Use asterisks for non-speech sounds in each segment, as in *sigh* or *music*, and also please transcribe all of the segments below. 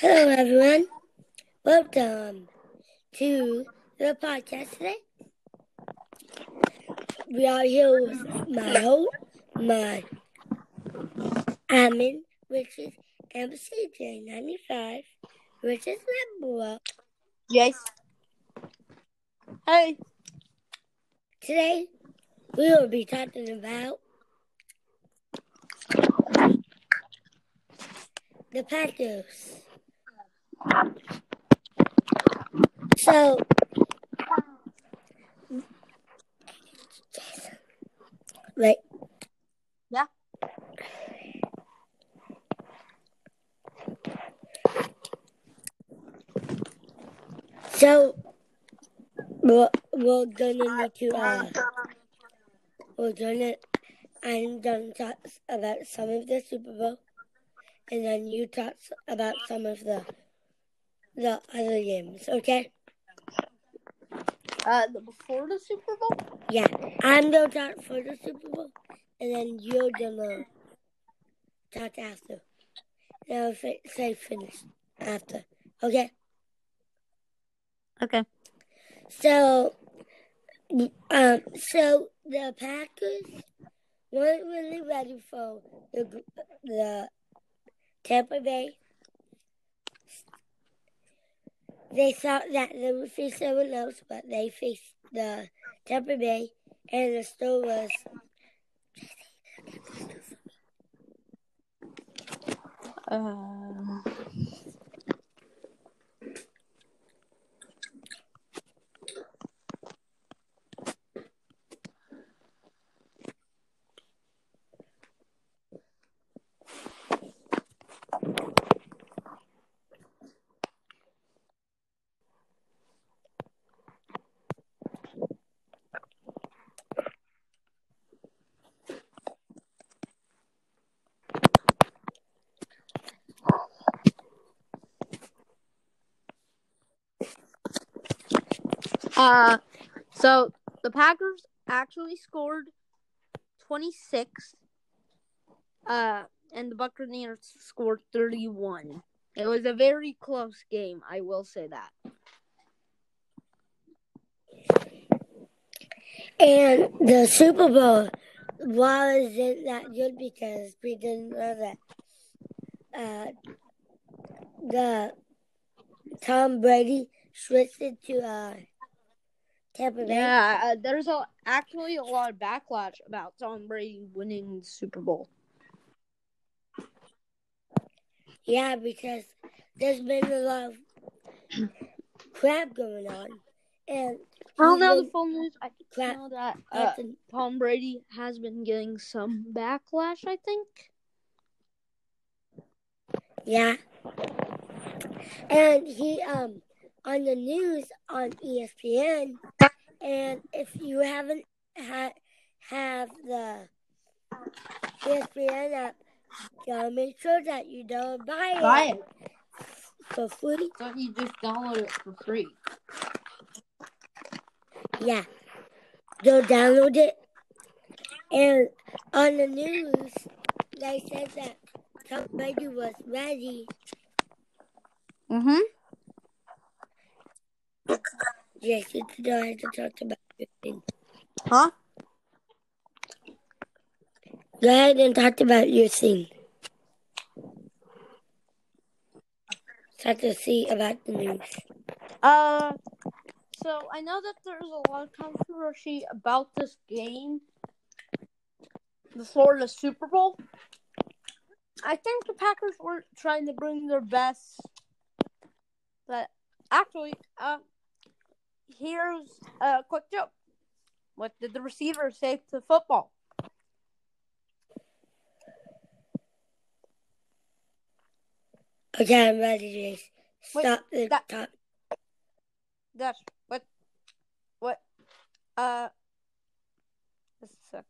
Hello, everyone. Welcome to the podcast today. We are here with my host, my admin, which is MCJ95, which is Nebula. Jace. Hey. Today, we will be talking about the Packers. So, wait. Yeah. So, we're, we're gonna need to, uh, we're gonna, I'm gonna talk about some of the Super Bowl, and then you talk about some of the, the other games, okay? Uh, the, before the Super Bowl? Yeah, I'm gonna talk for the Super Bowl, and then you're gonna talk after. And I'll fi- say finish after. Okay. Okay. So, um, so the Packers weren't really ready for the the Tampa Bay. They thought that they would face someone else, but they faced the Tampa Bay, and the score was uh, so the Packers actually scored 26, uh, and the Buccaneers scored 31. It was a very close game, I will say that. And the Super Bowl wasn't that good because we didn't know that uh, the Tom Brady switched it to uh, Tampa Bay. Yeah, uh, there's a, actually a lot of backlash about Tom Brady winning the Super Bowl. Yeah, because there's been a lot of *clears throat* crap going on, and I don't know the full news. I Crap. know that uh, Tom Brady has been getting some backlash. I think. Yeah. And he um on the news on ESPN and if you haven't had have the ESPN app, gotta make sure that you don't buy, it, Buy it. for free. So you just download it for free. Yeah. Go download it. And on the news they said that Tom Brady was ready. Mm-hmm. Yes, you don't have to talk about your thing. Huh? Go ahead and talk about your thing. Start to see about the news. Uh, so I know that there's a lot of controversy about this game before the Super Bowl. I think the Packers were trying to bring their best, but actually, uh, here's a quick joke. What did the receiver say to the football? Okay, I'm ready, Jace. Wait, Stop the that- talk. That's what, what, uh, just a sec.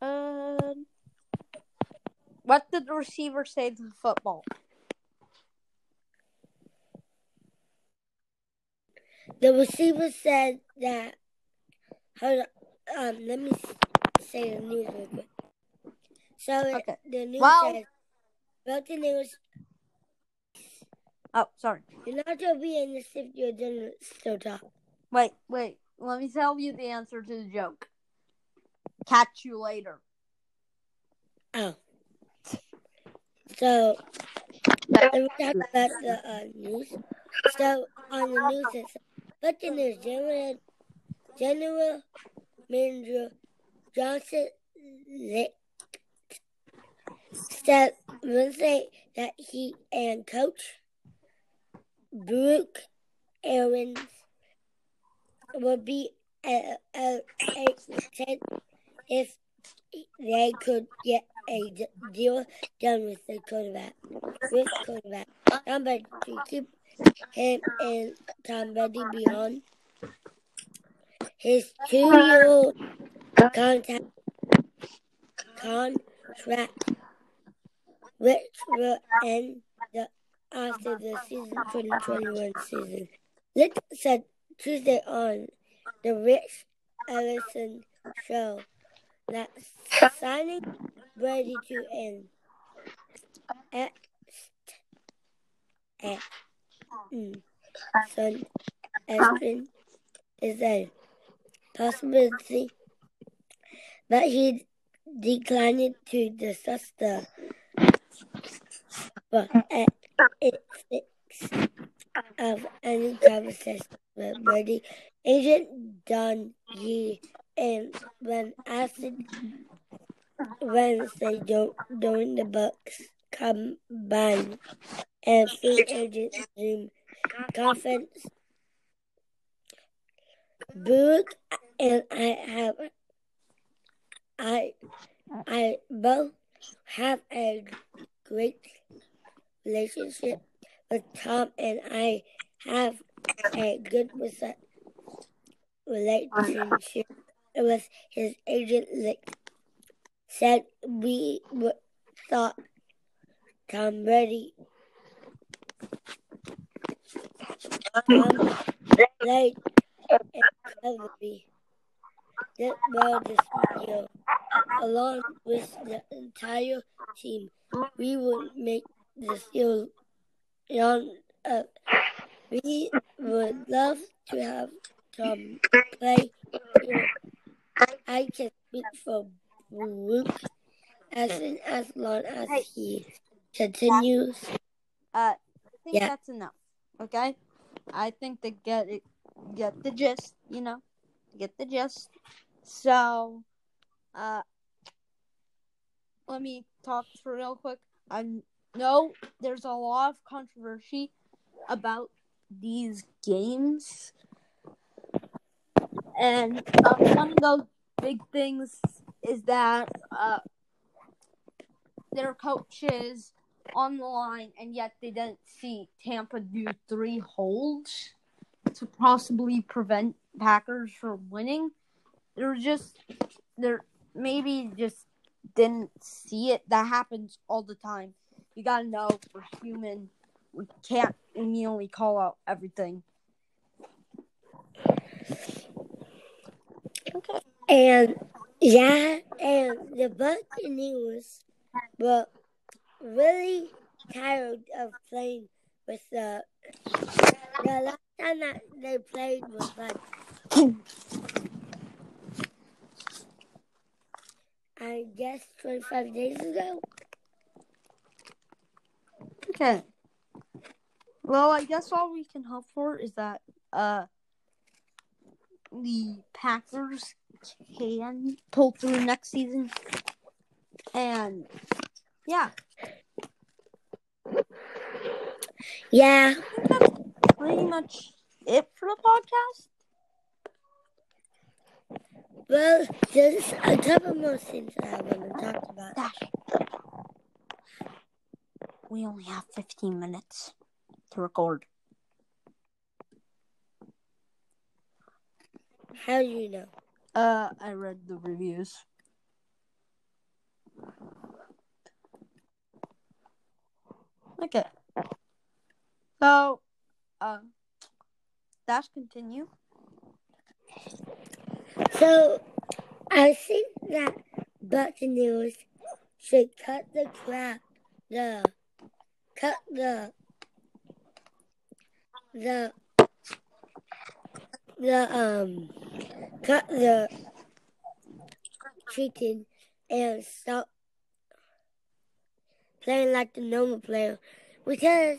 Uh, what did the receiver say to the football? The receiver said that. Hold on. Um, let me say the news real quick. So Okay. the news Well- says Buccaneers. Oh, sorry. You're not gonna be in this if you're done still talk. Wait, wait. Let me tell you the answer to the joke. Catch you later. Oh. So let me talk about the uh, news. So on the news, it's Buccaneers General General Manager Johnson said Wednesday that he and Coach Brooke Arians would be a, a, a ten if they could get a deal done with the quarterback. With quarterback, somebody to keep him and Tom Brady beyond his two-year contact contract, which will end the, after the season 2021 season. Licht said Tuesday on the Rich Ellison show. That signing Brady to ex mm, Mm. son Espen is a possibility, but he declined to discuss the but ethics of any conversation with Brady. Agent Don Yee and when asked Wednesday do- during the Bucks combine and free agent Zoom conference. Brooke and I have I I both have a great relationship with Tom and I have a good rela- relationship with his agent Licht. Said we w- thought Tom Brady Tom played incredibly did well this year. Along with the entire team, we would make the deal young up. We would love to have Tom play here. I can speak for Luke as in as long as he continues. Uh, I think Yeah. that's enough. Okay, I think they get it, get the gist. You know, get the gist. So, uh, let me talk for real quick. I know there's a lot of controversy about these games, and uh, one of those big things is that uh, their coaches on the line, and yet they didn't see Tampa do three holds to possibly prevent Packers from winning. They're just they're maybe just didn't see it. That happens all the time. You gotta know we're human. We can't immediately call out everything. Okay. And yeah, and the Buccaneers were really tired of playing with the the last time that they played was like I guess twenty five days ago. Okay. Well, I guess all we can hope for is that uh the Packers can pull through next season. And yeah, Yeah. That's pretty much it for the podcast. Well, there's a couple more things I want to talk about. Dash. We only have 15 minutes to record. How do you know? Uh, I read the reviews. Okay. So, uh, dash continue. So I think that Buccaneers should cut the crap the cut the the the um cut the chicken and stop playing like the normal player because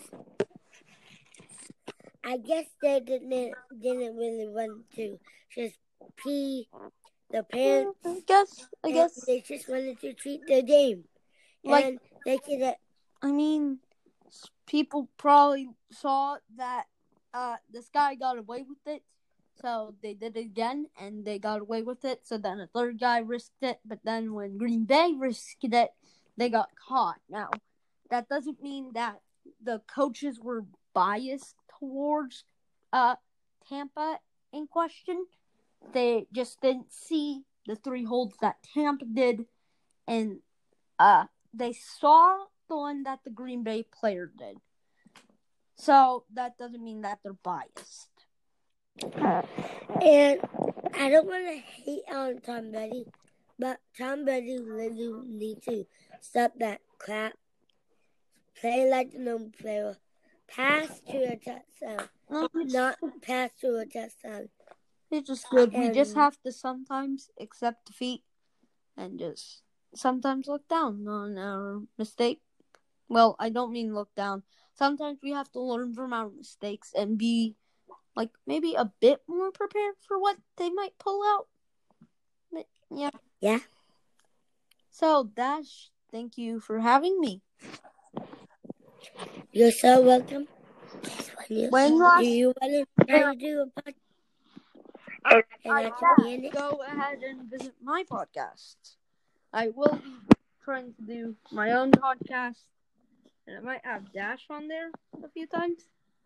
I guess they didn't didn't really want to just pee the pants. I guess. I guess. they just wanted to treat the game, Like- and they could. I mean, people probably saw that uh, this guy got away with it, so they did it again, and they got away with it. So then a third guy risked it, but then when Green Bay risked it, they got caught. Now, that doesn't mean that the coaches were biased towards uh, Tampa in question. They just didn't see the three holds that Tampa did, and uh, they saw the one that the Green Bay player did. So that doesn't mean that they're biased. And I don't want to hate on Tom Brady, but Tom Brady really needs to stop that crap. Play like the normal player. Pass to a touchdown, No, not pass to a touchdown. it's just good. We just have to sometimes accept defeat and just sometimes look down on our mistake. Well, I don't mean look down. Sometimes we have to learn from our mistakes and be like maybe a bit more prepared for what they might pull out. But, yeah. Yeah. So, Dash, thank you for having me. You're so welcome. When you, When last- do you want to do a podcast? I can be in it? go ahead and visit my podcast. I will be trying to do my own podcast, and I might have Dash on there a few times.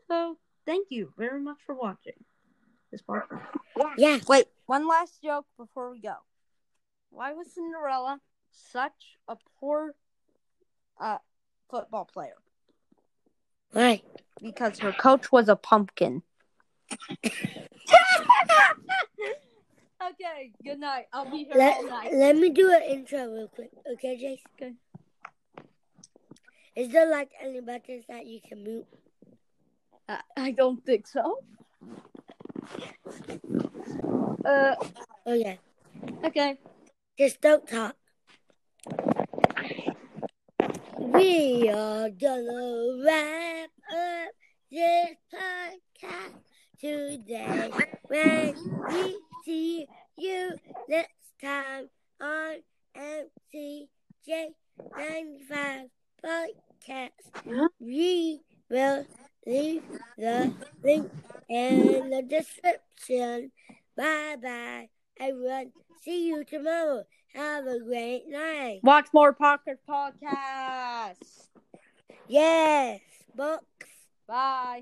So, thank you very much for watching this podcast. Yeah. Wait, one last joke before we go. Why was Cinderella such a poor uh, football player? Why? Because her coach was a pumpkin. *laughs* okay, good night. I'll be here all Let, night. let me do an intro real quick. Okay, Jace? Okay. Is there like any buttons that you can move? I, I don't think so. Uh, Oh, yeah. okay. Just don't talk. We are gonna wrap up this podcast today. When we see you next time on MCJ95 Podcast, we will leave the link in the description. Bye bye, everyone. See you tomorrow. Have a great night. Watch more Pocket Podcast. Yes, books. Bye.